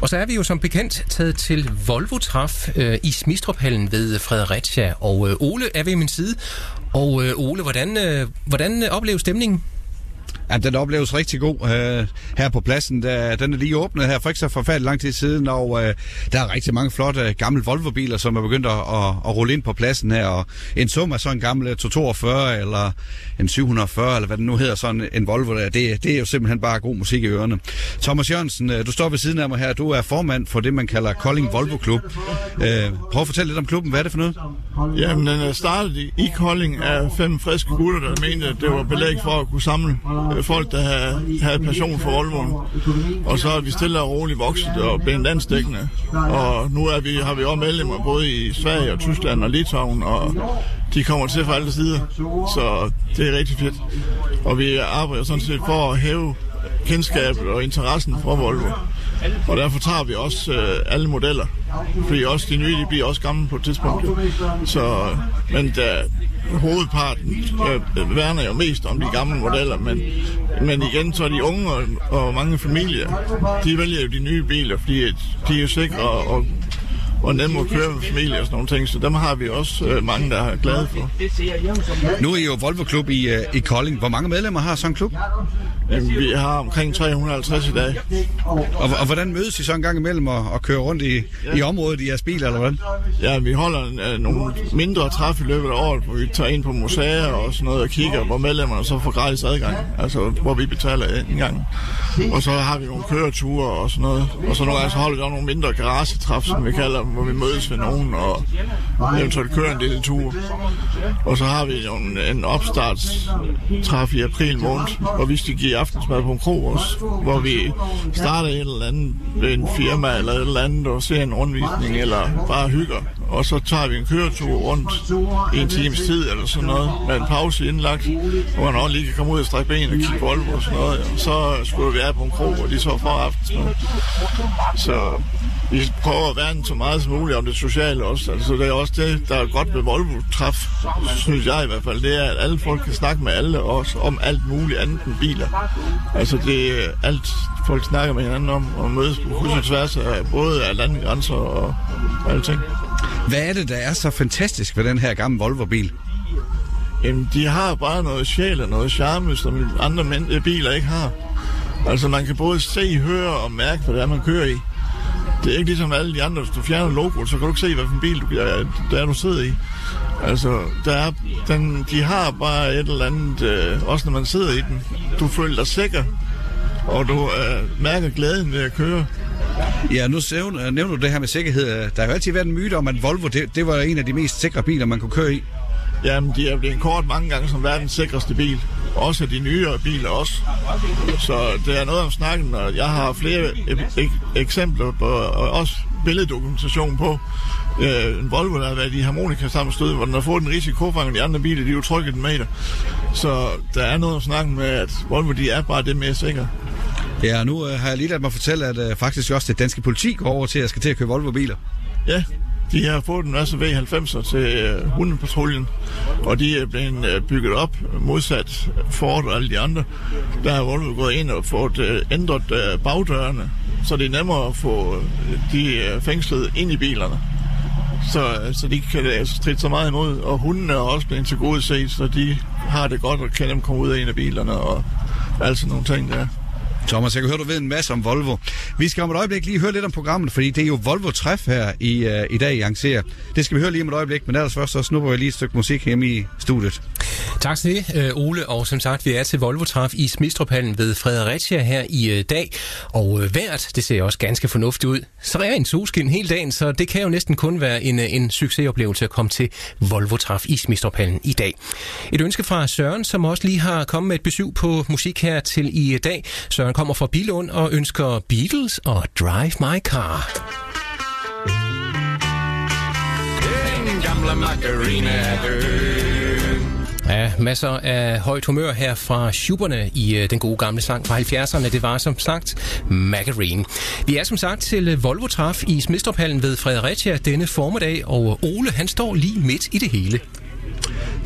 Og så er vi jo som bekendt taget til Volvo Traf øh, i Smistruphallen ved Fredericia. Og øh, Ole er ved min side. Og øh, Ole, hvordan, øh, hvordan opleves stemningen? Ja, den opleves rigtig god uh, her på pladsen. Der, den er lige åbnet her for ikke så forfærdeligt lang tid siden, og uh, der er rigtig mange flotte gamle Volvo-biler, som er begyndt at, at, at rulle ind på pladsen her. Og en sum af sådan en gammel øh, 242 eller en 740, eller hvad det nu hedder, sådan en Volvo der, det, det er jo simpelthen bare god musik i ørerne. Thomas Jørgensen, du står ved siden af mig her. Du er formand for det, man kalder Kolding Volvo Klub. Uh, prøv at fortælle lidt om klubben. Hvad er det for noget? Jamen, den er startet i Kolding af fem friske gutter, der mente, at det var belæg for at kunne samle folk, der havde, havde passion for Volvoen. Og så er vi stille og roligt vokset og blevet landstækkende. Og nu er vi, har vi også medlemmer både i Sverige og Tyskland og Litauen, og de kommer til fra alle sider. Så det er rigtig fedt. Og vi arbejder sådan set for at hæve kendskabet og interessen for Volvo. Og derfor tager vi også øh, alle modeller. Fordi også de nye, de bliver også gamle på et tidspunkt. Så, men da, hovedparten øh, værner jo mest om de gamle modeller, men, men igen, så er de unge og, og mange familier, de vælger jo de nye biler, fordi de er jo sikre og, og nemme at køre med familie og sådan nogle ting, så dem har vi også øh, mange, der er glade for. Nu er I jo Volvo Klub i, øh, i Kolding. Hvor mange medlemmer har sådan en klub? Jamen, vi har omkring 350 i dag. Og, og hvordan mødes I så en gang imellem og, og kører rundt i, ja. i området i jeres bil, eller hvordan? Ja, vi holder uh, nogle mindre træf i løbet af året, hvor vi tager ind på museer og sådan noget og kigger, hvor medlemmerne så får gratis adgang. Altså, hvor vi betaler en gang. Og så har vi nogle køreture og sådan noget. Og så nogle gange så holder vi også nogle mindre garagetræf, som vi kalder hvor vi mødes ved nogen og eventuelt kører en lille tur. Og så har vi jo en, en opstartstræf i april måned, hvor vi skal give aftensmad på en krog også, hvor vi starter et eller andet ved en firma eller et eller andet og ser en rundvisning eller bare hygger. Og så tager vi en køretur rundt i en times tid eller sådan noget, med en pause indlagt, hvor man også lige kan komme ud og strække ben og kigge på og sådan noget. Og så skulle vi være på en krog, og de så for aftensmad. Så vi prøver at værne så meget som muligt om det sociale også. Altså, det er også det, der er godt ved Volvo-træf, synes jeg i hvert fald. Det er, at alle folk kan snakke med alle også om alt muligt andet end biler. Altså, det er alt, folk snakker med hinanden om, og mødes på kryds og tværs af både af landegrænser og alting. Hvad er det, der er så fantastisk ved den her gamle Volvo-bil? Jamen, de har bare noget sjæl og noget charme, som andre biler ikke har. Altså, man kan både se, høre og mærke, hvad det er, man kører i. Det er ikke ligesom alle de andre. Hvis du fjerner logoet, så kan du ikke se, hvad for en bil du, der er, du sidder i. Altså, der er, den, de har bare et eller andet, øh, også når man sidder i den. Du føler dig sikker, og du øh, mærker glæden ved at køre. Ja, nu nævner du det her med sikkerhed. Der har jo altid været en myte om, at Volvo, det, det var en af de mest sikre biler, man kunne køre i. Jamen, de er blevet kort mange gange som verdens sikreste bil. Også de nyere biler også. Så det er noget om snakken, og jeg har flere ek- eksempler på, og også billeddokumentation på, øh, en Volvo, der har været i harmonika sammen stød, hvor den har fået en risiko for de andre biler, de er jo trykket den meter. Så der er noget om snakken med, at Volvo, de er bare det mere sikre. Ja, nu øh, har jeg lige ladet mig fortælle, at øh, faktisk også det danske politi går over til, at jeg skal til at køre Volvo-biler. Ja, de har fået en masse V90'er til øh, hundepatruljen, og de er blevet øh, bygget op modsat Ford og alle de andre. Der har Volvo gået ind og fået øh, ændret øh, bagdørene, så det er nemmere at få øh, de øh, fængslet ind i bilerne. Så, øh, så de kan øh, altså stride så meget imod, og hundene er også blevet til gode set, så de har det godt og kan dem komme ud af en af bilerne og alt sådan nogle ting der. Thomas, jeg kan høre, du ved en masse om Volvo. Vi skal om et øjeblik lige høre lidt om programmet, fordi det er jo Volvo-træf her i, uh, i dag i arrangerer. Det skal vi høre lige om et øjeblik, men ellers først så snupper vi lige et stykke musik hjemme i studiet. Tak til det, øh, Ole. Og som sagt, vi er til Volvo-træf i Smistruphallen ved Fredericia her i uh, dag. Og uh, vejret, det ser også ganske fornuftigt ud. Så er en solskin hele dagen, så det kan jo næsten kun være en, en succesoplevelse at komme til Volvo-træf i Smistruphallen i dag. Et ønske fra Søren, som også lige har kommet med et besøg på musik her til i dag. Søren kommer fra Bilund og ønsker Beatles og Drive My Car. Den gamle Macarena. Ja, masser af højt humør her fra Schuberne i øh, den gode gamle sang fra 70'erne. Det var som sagt Macarene. Vi er som sagt til øh, Volvo Traf i Smidstruphallen ved Fredericia denne formiddag, og Ole han står lige midt i det hele.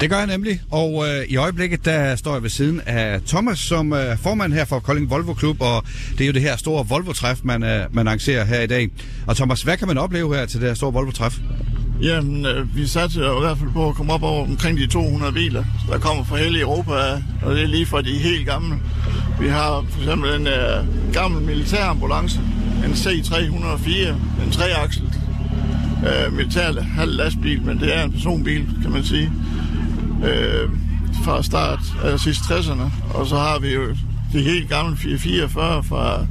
Det gør jeg nemlig, og øh, i øjeblikket der står jeg ved siden af Thomas, som øh, er øh, formand her for Kolding Volvo Klub, og det er jo det her store Volvo-træf, man, øh, man arrangerer her i dag. Og Thomas, hvad kan man opleve her til det her store Volvo-træf? Jamen, øh, vi satte i hvert fald på at komme op over omkring de 200 biler, der kommer fra hele Europa, og det er lige fra de helt gamle. Vi har for eksempel en øh, gammel militærambulance, en C304, en treaksel øh, militær halv lastbil, men det er en personbil, kan man sige. Øh, fra start af sidste 60'erne, og så har vi jo de helt gamle 444 fra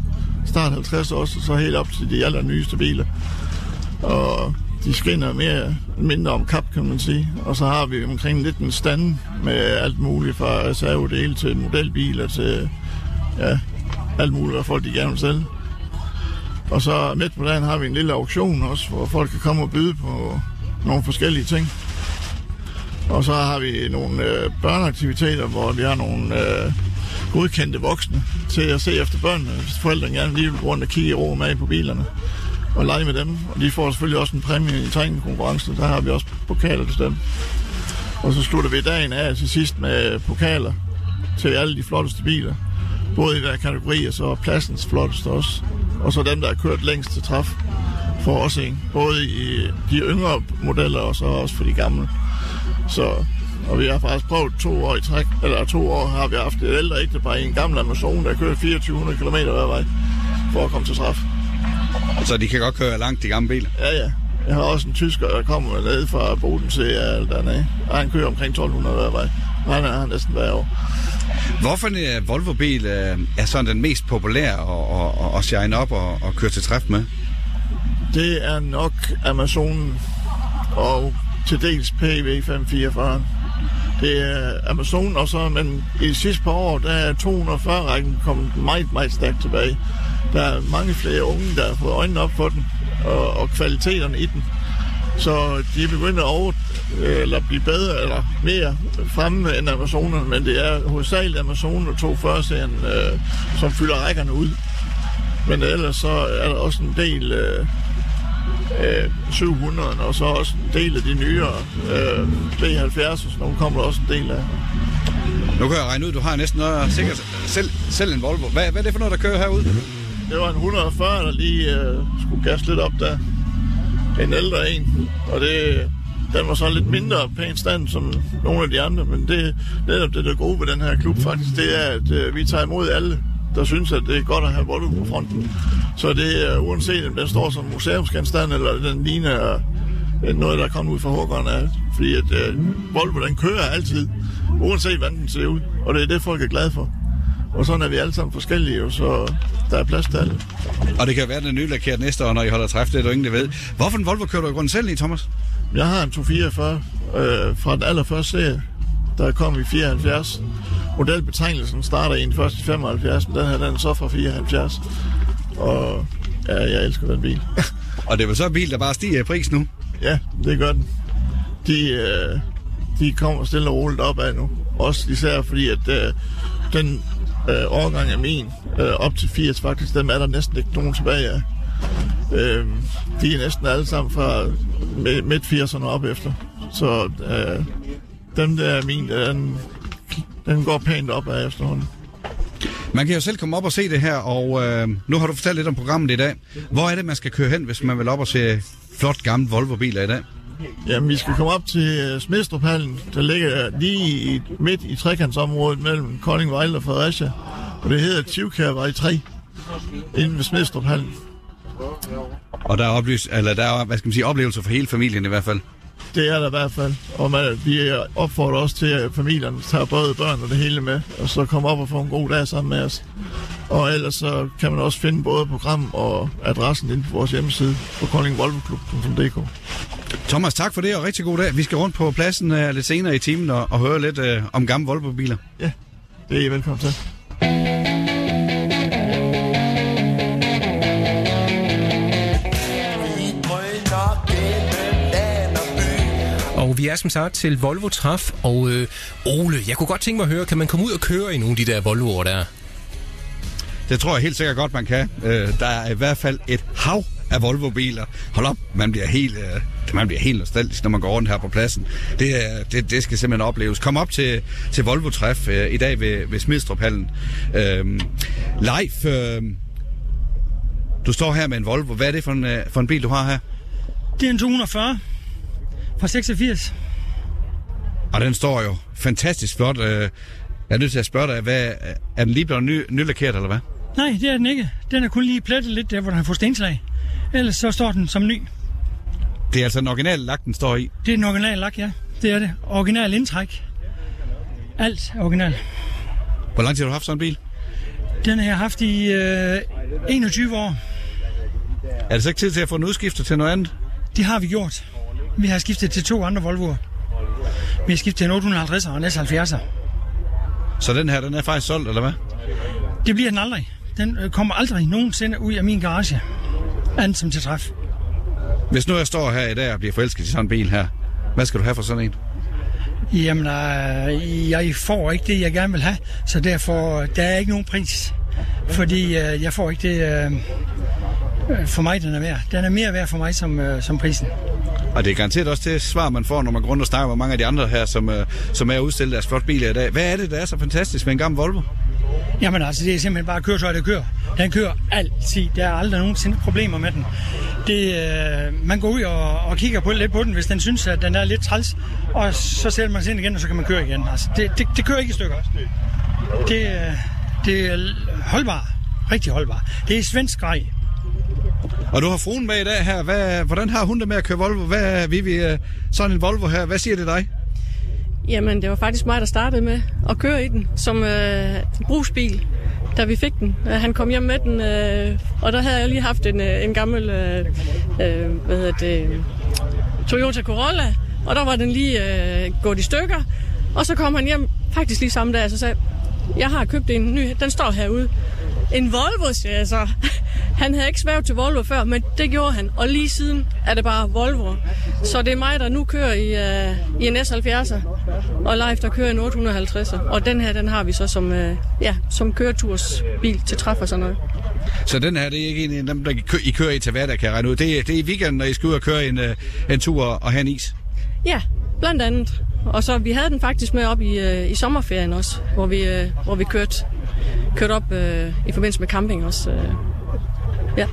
start 50 også, så helt op til de allernyeste biler. Og de skinner mere mindre om kap, kan man sige. Og så har vi omkring lidt en stand med alt muligt fra reservedele til modelbiler til ja, alt muligt, hvad folk de gerne vil sælge. Og så midt på dagen har vi en lille auktion også, hvor folk kan komme og byde på nogle forskellige ting. Og så har vi nogle øh, børneaktiviteter, hvor vi har nogle øh, godkendte voksne til at se efter børnene, hvis forældrene gerne lige vil rundt og kigge ro med på bilerne og lege med dem. Og de får selvfølgelig også en præmie i træningskonkurrence. Der har vi også pokaler til dem. Og så slutter vi dagen af til sidst med pokaler til alle de flotteste biler. Både i hver kategori, og så pladsens flotteste også. Og så dem, der har kørt længst til træf, får også en. Både i de yngre modeller, og så også for de gamle. Så, og vi har faktisk prøvet to år i træk, eller to år har vi haft et ældre ægtepar i en gammel Amazon, der kører 2400 km hver vej for at komme til træf. Så de kan godt køre langt, de gamle biler? Ja, ja. Jeg har også en tysker, der kommer ned fra Boden til dernede, og han kører omkring 1200 hver vej. Han er næsten hver år. Hvorfor en Volvo-bil er sådan den mest populære at, at, at shine op og, og køre til træf med? Det er nok Amazonen og til dels PV 544. Det er Amazon, og så, men i sidste par år, der er 240-rækken kommet meget, meget stærkt tilbage. Der er mange flere unge, der har fået øjnene op for den, og, og kvaliteterne i den. Så de er begyndt at over, eller blive bedre eller mere fremme end Amazonerne, men det er hovedsageligt Amazon og 240-serien, øh, som fylder rækkerne ud. Men ellers så er der også en del øh, øh, 700, og så også en del af de nyere øh, B70, og nogle kommer der også en del af. Nu kan jeg regne ud, du har næsten noget sikkert selv, selv en Volvo. Hvad, hvad er det for noget, der kører herude? Det var en 140, der lige øh, skulle gas lidt op der. En ældre en, og det, den var så lidt mindre pæn stand som nogle af de andre, men det, netop det, der er gode ved den her klub faktisk, det er, at øh, vi tager imod alle, der synes, at det er godt at have Volvo på fronten. Så det er uanset om den står som museumsgenstand, eller den ligner øh, noget, der er kommet ud fra huggeren af. Fordi at øh, Volvo, den kører altid, uanset hvordan den ser ud. Og det er det, folk er glade for. Og sådan er vi alle sammen forskellige, så der er plads til alle. Og det kan være, at den er nylakeret næste år, når I holder træf, det er du ingen, der ved. Hvorfor en Volvo kører du i grunden selv i, Thomas? Jeg har en 244 øh, fra den allerførste serie, der kom i 74. Modelbetegnelsen starter egentlig først i 75, men den her den så fra 74. Og ja, jeg elsker den bil. og det er vel så en bil, der bare stiger i pris nu? Ja, det gør den. De, øh, de kommer stille og roligt op af nu. Også især fordi, at øh, den øh, årgang af min, øh, op til 80 faktisk, dem er der næsten ikke nogen tilbage af. Øh, de er næsten alle sammen fra midt 80'erne op efter. Så øh, dem der er min, den, den går pænt op af efterhånden. Man kan jo selv komme op og se det her, og øh, nu har du fortalt lidt om programmet i dag. Hvor er det, man skal køre hen, hvis man vil op og se flot gamle Volvo-biler i dag? Jamen, vi skal komme op til Smidstruphallen, der ligger lige i, midt i trekantsområdet mellem Kolding, Vejle og Fredericia. Og det hedder Tivkærvej 3, inden ved Smidstruphallen. Og der er, oplys, eller der er hvad skal man sige, oplevelser for hele familien i hvert fald? Det er der i hvert fald. Og man, vi opfordrer også til, at familierne tager både børn og det hele med, og så kommer op og får en god dag sammen med os. Og ellers så kan man også finde både program og adressen inde på vores hjemmeside på koldingvolvoklub.dk. Thomas, tak for det, og rigtig god dag. Vi skal rundt på pladsen uh, lidt senere i timen og, og høre lidt uh, om gamle Volvo-biler. Ja, det er I velkommen til. Og vi er som sagt til Volvo Traf, og øh, Ole, jeg kunne godt tænke mig at høre, kan man komme ud og køre i nogle af de der Volvoer der? Det tror jeg helt sikkert godt, man kan. Øh, der er i hvert fald et hav af Volvo-biler. Hold op, man bliver helt, øh, man bliver helt nostalgisk, når man går rundt her på pladsen. Det, er, det, det skal simpelthen opleves. Kom op til, til Volvo-træf øh, i dag ved, ved Smidstrup-hallen. Øh, live, øh, du står her med en Volvo. Hvad er det for en, øh, for en bil, du har her? Det er en 240 fra 86. Og den står jo fantastisk flot. Øh, jeg er nødt til at spørge dig, hvad, er den lige blevet ny, nylakeret, eller hvad? Nej, det er den ikke. Den er kun lige plettet lidt der, hvor den har fået stenslag. Ellers så står den som ny. Det er altså en original lak, den står i. Det er en original lak, ja. Det er det. Original indtræk. Alt er original. Hvor lang tid har du haft sådan en bil? Den har jeg haft i øh, 21 år. Er det så ikke tid til at få den udskiftet til noget andet? Det har vi gjort. Vi har skiftet til to andre Volvoer. Vi har skiftet til en 850 og en S70'er. Så den her, den er faktisk solgt, eller hvad? Det bliver den aldrig. Den øh, kommer aldrig nogensinde ud af min garage. Andet som til træf. Hvis nu jeg står her i dag og bliver forelsket i sådan en bil her, hvad skal du have for sådan en? Jamen, øh, jeg får ikke det, jeg gerne vil have, så derfor der er ikke nogen pris. Fordi øh, jeg får ikke det, øh, for mig den er værd. Den er mere værd for mig som, øh, som prisen. Og det er garanteret også det svar, man får, når man går rundt og snakker med mange af de andre her, som, øh, som er udstillet deres flotte biler i dag. Hvad er det, der er så fantastisk med en gammel Volvo? Jamen altså, det er simpelthen bare køretøj, der kører. Den kører altid. Der er aldrig nogensinde problemer med den. Det, øh, man går ud og, og kigger på lidt på den, hvis den synes, at den er lidt træls, og så sætter man sig ind igen, og så kan man køre igen. Altså, det, det, det kører ikke i stykker. Det, øh, det er holdbar. Rigtig holdbar. Det er svensk grej. Og du har fruen med i dag her. Hvad, hvordan har hun det med at køre Volvo? Hvad er vi øh, sådan en Volvo her? Hvad siger det dig? Jamen, det var faktisk mig, der startede med at køre i den som øh, brugsbil, da vi fik den. Øh, han kom hjem med den, øh, og der havde jeg lige haft en, øh, en gammel øh, hvad hedder det, Toyota Corolla, og der var den lige øh, gået i stykker. Og så kom han hjem faktisk lige samme dag og så sagde, jeg har købt en ny, den står herude. En Volvo, siger jeg så. Han havde ikke svært til Volvo før, men det gjorde han. Og lige siden er det bare Volvo. Så det er mig, der nu kører i, uh, i en S70'er. Og live, der kører en 850'er. Og den her, den har vi så som, uh, ja, som køretursbil til træf og sådan noget. Så den her, det er ikke en af dem, der I kører i til hverdag, kan jeg regne ud. Det er, det er i weekenden, når I skal ud og køre en, en tur og have en is? Ja, blandt andet. Og så vi havde den faktisk med op i, uh, i sommerferien også, hvor vi, uh, hvor vi kørte, kørte op uh, i forbindelse med camping også. Uh, Ja.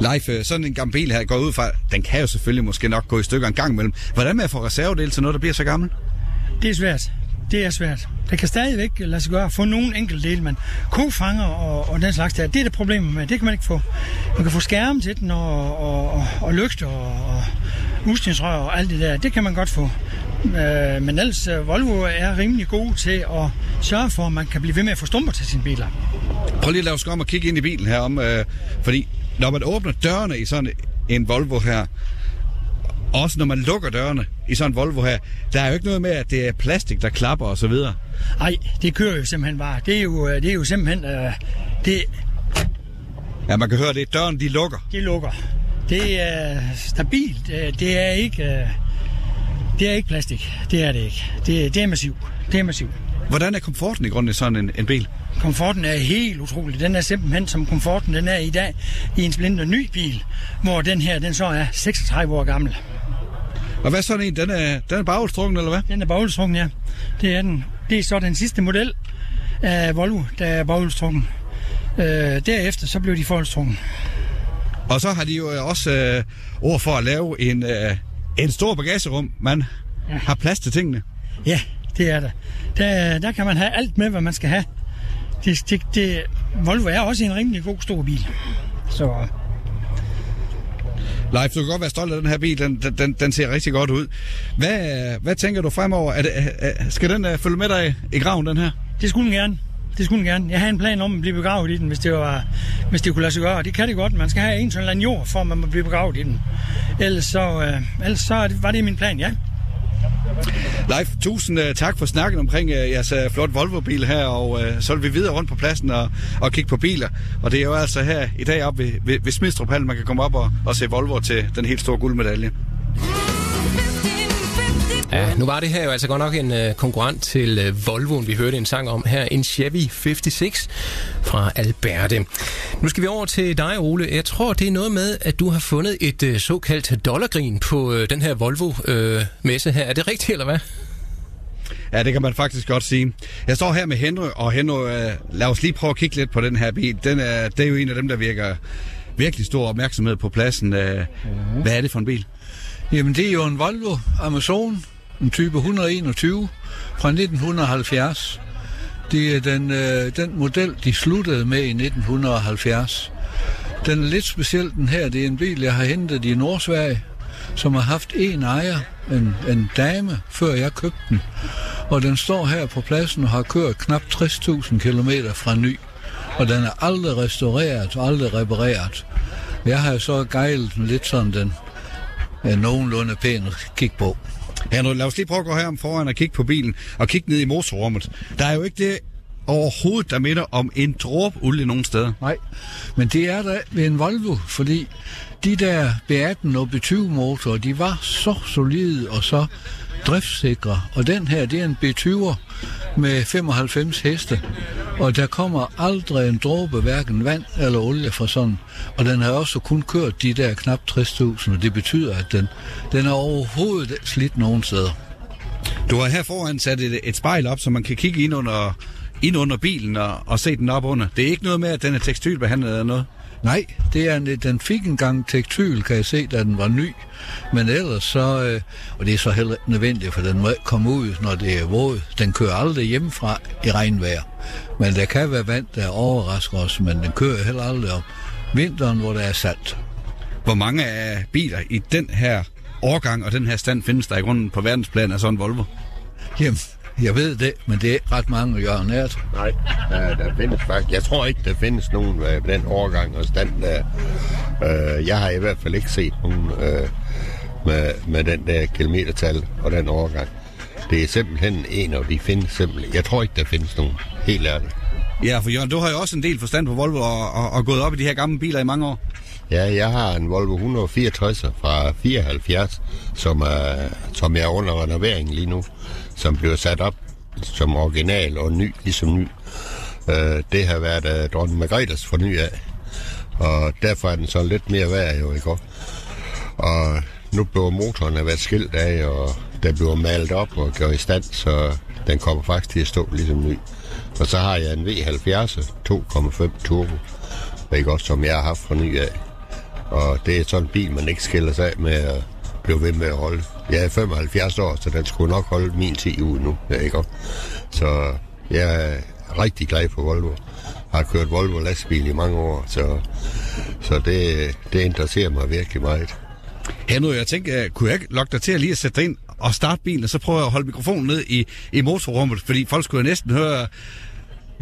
Leif, sådan en gammel bil her går ud fra, den kan jo selvfølgelig måske nok gå i stykker en gang imellem. Hvordan med at få reservedel til noget, der bliver så gammel? Det er svært. Det er svært. Det kan stadigvæk lade sig gøre at få nogle enkelte dele, men kofanger og, og den slags der, det er det problem med. Det kan man ikke få. Man kan få skærme til den og, og, og, og lygter og, og udstyrsrør og alt det der. Det kan man godt få. Øh, men ellers Volvo er rimelig god til at sørge for, at man kan blive ved med at få stumper til sine biler. Prøv lige at lave os om og kigge ind i bilen her om, øh, fordi når man åbner dørene i sådan en Volvo her, også når man lukker dørene i sådan en Volvo her, der er jo ikke noget med, at det er plastik, der klapper og så videre. Nej, det kører jo simpelthen bare. Det er jo, det er jo simpelthen... Øh, det... Ja, man kan høre det. Døren, de lukker. De lukker. Det er stabilt. Det er ikke... Øh, det er ikke plastik. Det er det ikke. Det, det er massiv. Det er massiv. Hvordan er komforten i grunden i sådan en, en bil? Komforten er helt utrolig. Den er simpelthen som komforten den er i dag i en splinter ny bil, hvor den her den så er 36 år gammel. Og hvad er sådan en? Den er, den er baghjulstrukken, eller hvad? Den er baghjulstrukken, ja. Det er den. Det er så den sidste model af Volvo, der er baghjulstrukken. Øh, derefter så blev de forholdstrukken. Og så har de jo også øh, ord for at lave en, øh, en stor bagagerum. Man ja. har plads til tingene. Ja, det er der. der. Der kan man have alt med, hvad man skal have. Det, det, det, Volvo er også en rimelig god stor bil. Så Leif, du kan godt være stolt af den her bil. Den, den, den ser rigtig godt ud. Hvad, hvad tænker du fremover? Er det, er, skal den uh, følge med dig i graven, den her? Det skulle den gerne. Det skulle den gerne. Jeg har en plan om at blive begravet i den, hvis det, var, hvis det kunne lade sig gøre. Det kan det godt. Man skal have en sådan en jord, for at man må blive begravet i den. Ellers så, øh, ellers så var det min plan, ja. Leif, tusind uh, tak for snakken omkring uh, jeres uh, flot Volvo-bil her, og uh, så vil vi videre rundt på pladsen og, og kigge på biler. Og det er jo altså her i dag op ved, ved, ved Smidstrup man kan komme op og, og se Volvo til den helt store guldmedalje. Ja, nu var det her jo altså godt nok en uh, konkurrent til uh, Volvoen, vi hørte en sang om her. En Chevy 56 fra Alberte. Nu skal vi over til dig, Ole. Jeg tror, det er noget med, at du har fundet et uh, såkaldt dollargrin på uh, den her Volvo-messe uh, her. Er det rigtigt, eller hvad? Ja, det kan man faktisk godt sige. Jeg står her med Henry, og Henry, uh, lad os lige prøve at kigge lidt på den her bil. Den er, det er jo en af dem, der virker virkelig stor opmærksomhed på pladsen. Uh, mm-hmm. Hvad er det for en bil? Jamen, det er jo en Volvo Amazon, en type 121 fra 1970. Det er den, øh, den model, de sluttede med i 1970. Den er lidt speciel, den her. Det er en bil, jeg har hentet i Nordsverige, som har haft en ejer, en, en dame, før jeg købte den. Og den står her på pladsen og har kørt knap 60.000 km fra ny. Og den er aldrig restaureret og aldrig repareret. Jeg har så gejlet den lidt sådan, den er nogenlunde pæn at kigge på. Ja, lad os lige prøve at gå her foran og kigge på bilen og kigge ned i motorrummet. Der er jo ikke det overhovedet, der minder om en dråbe olie nogen steder. Nej, men det er der ved en Volvo, fordi de der B18 og B20 motorer, de var så solide og så driftsikre. Og den her, det er en B20'er med 95 heste, og der kommer aldrig en dråbe, hverken vand eller olie fra sådan. Og den har også kun kørt de der knap 60.000, og det betyder, at den, den er overhovedet slidt nogen steder. Du har her foran sat et, et spejl op, så man kan kigge ind under, ind under bilen og, og se den op under. Det er ikke noget med, at den er tekstilbehandlet eller noget? Nej, det er, den fik engang tektyl, kan jeg se, da den var ny. Men ellers så, øh, og det er så heller nødvendigt, for den må ikke komme ud, når det er våd. Den kører aldrig hjemmefra i regnvejr. Men der kan være vand, der overrasker os, men den kører heller aldrig om vinteren, hvor der er salt. Hvor mange af biler i den her årgang og den her stand findes der i grunden på verdensplan af sådan en Volvo? Jamen, jeg ved det, men det er ret mange, gør nært. Nej, der, der findes faktisk. Jeg tror ikke, der findes nogen med den overgang og stand der. Øh, jeg har i hvert fald ikke set nogen øh, med, med den der kilometertal og den overgang. Det er simpelthen en, og de findes simpelthen. Jeg tror ikke, der findes nogen. Helt ærligt. Ja, for Jørgen, du har jo også en del forstand på Volvo og, og, og gået op i de her gamle biler i mange år. Ja, jeg har en Volvo 164 fra 74, som, er, som jeg er under renovering lige nu, som bliver sat op som original og ny, ligesom ny. Uh, det har været uh, dronning Margrethes forny af, og derfor er den så lidt mere værd jo, ikke? Og nu bliver motoren været skilt af, og der bliver malet op og gjort i stand, så den kommer faktisk til at stå ligesom ny. Og så har jeg en V70 2,5 turbo, ikke også, som jeg har haft for ny af. Og det er sådan en bil, man ikke skiller sig af med at blive ved med at holde. Jeg er 75 år, så den skulle nok holde min 10 ud nu. Ja, ikke? Så jeg er rigtig glad for Volvo. Jeg har kørt Volvo lastbil i mange år, så, så det, det interesserer mig virkelig meget. Henry, jeg tænker, kunne jeg lokke dig til at lige at sætte dig ind og starte bilen, og så prøve at holde mikrofonen ned i, i motorrummet, fordi folk skulle næsten høre,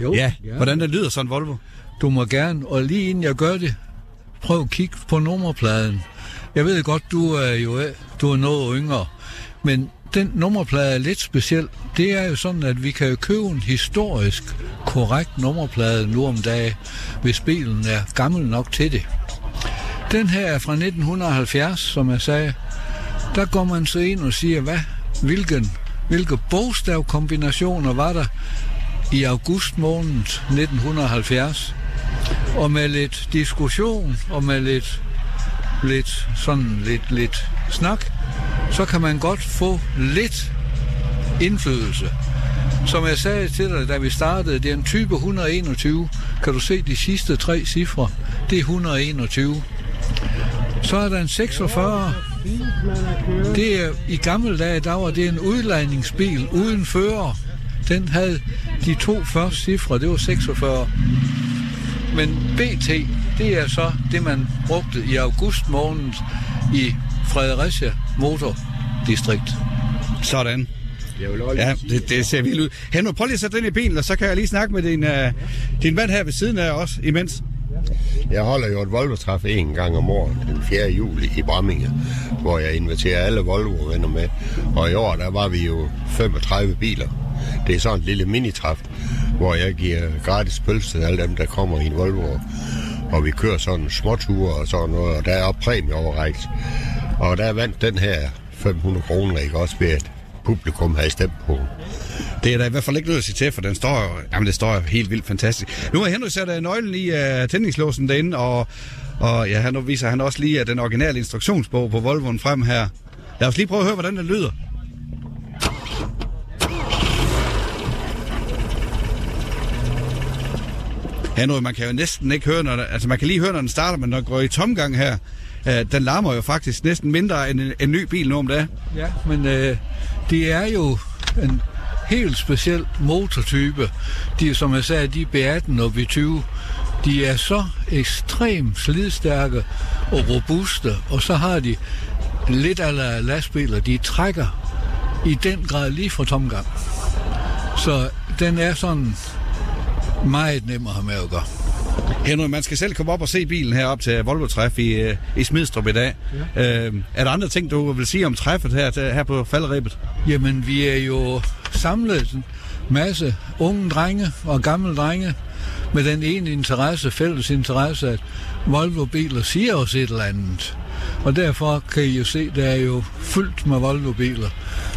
jo, ja, ja, hvordan det lyder sådan en Volvo. Du må gerne, og lige inden jeg gør det, prøv at kigge på nummerpladen. Jeg ved godt, du er jo du er noget yngre, men den nummerplade er lidt speciel. Det er jo sådan, at vi kan jo købe en historisk korrekt nummerplade nu om dagen, hvis bilen er gammel nok til det. Den her er fra 1970, som jeg sagde. Der går man så ind og siger, hvad, hvilken, hvilke bogstavkombinationer var der i august måned 1970? Og med lidt diskussion og med lidt, lidt, sådan lidt, lidt snak, så kan man godt få lidt indflydelse. Som jeg sagde til dig, da vi startede, det er en type 121. Kan du se de sidste tre cifre? Det er 121. Så er der en 46. Det er, I gamle dage, der var det en udlejningsbil uden fører. Den havde de to første cifre, det var 46. Men BT, det er så det, man brugte i august måned i Fredericia Motordistrikt. Sådan. Ja, det, det ser vildt ud. Henrik, prøv lige at sætte den i bilen, og så kan jeg lige snakke med din, uh, din mand her ved siden af os imens. Jeg holder jo et Volvo-træf en gang om året, den 4. juli i Bramminge, hvor jeg inviterer alle Volvo-venner med. Og i år, der var vi jo 35 biler. Det er sådan en lille minitræf, hvor jeg giver gratis pølse til alle dem, der kommer i en Volvo. Og vi kører sådan småture og sådan noget, og der er præmie overrækt. Og der vandt den her 500 kroner, ikke også ved, at publikum havde stemt på. Det er der i hvert fald ikke noget at sige til, for den står jamen det står helt vildt fantastisk. Nu har Henrik sat øh, nøglen i uh, tændingslåsen derinde, og, og ja, nu viser han også lige uh, den originale instruktionsbog på Volvoen frem her. Lad os lige prøve at høre, hvordan den lyder. Henrik, man kan jo næsten ikke høre, når der, altså man kan lige høre, når den starter, men når den går i tomgang her, øh, den larmer jo faktisk næsten mindre end en, en ny bil nu om dagen. Ja, men øh, det er jo en helt speciel motortype. De, som jeg sagde, de B18 og B20, de er så ekstremt slidstærke og robuste, og så har de lidt af lastbiler, de trækker i den grad lige fra tomgang. Så den er sådan meget nem at have med at gøre. Henrik, man skal selv komme op og se bilen herop til Volvo Træf i, øh, i Smidstrup i dag. Ja. Øh, er der andre ting, du vil sige om træffet her, her på faldrebet? Jamen, vi er jo samlet en masse unge drenge og gamle drenge med den ene interesse, fælles interesse, at Volvo-biler siger os et eller andet. Og derfor kan I jo se, der er jo fyldt med Volvo-biler.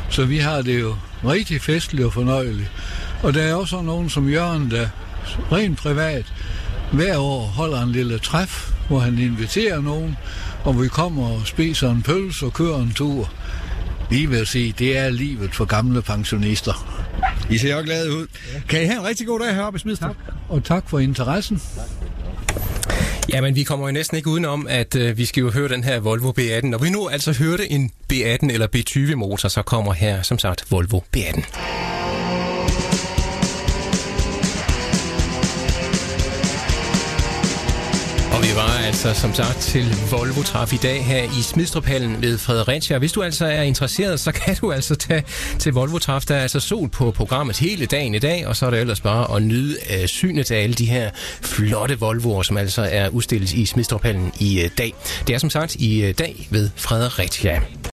Så vi har det jo rigtig festligt og fornøjeligt. Og der er også nogen som Jørgen, der rent privat hver år holder en lille træf, hvor han inviterer nogen, og vi kommer og spiser en pølse og kører en tur. Lige vil sige, det er livet for gamle pensionister. I ser jo glade ud. Kan I have en rigtig god dag heroppe i Smidstrup? Og tak for interessen. Jamen, vi kommer jo næsten ikke udenom, at øh, vi skal jo høre den her Volvo B18. Når vi nu altså hørte en B18 eller B20 motor, så kommer her som sagt Volvo B18. Altså som sagt til Volvo Traf i dag her i Smidstruphallen ved Fredericia. Hvis du altså er interesseret, så kan du altså tage til Volvo Traf. Der er altså sol på programmet hele dagen i dag, og så er det ellers bare at nyde øh, synet af alle de her flotte Volvoer, som altså er udstillet i Smidstruphallen i øh, dag. Det er som sagt i øh, dag ved Fredericia.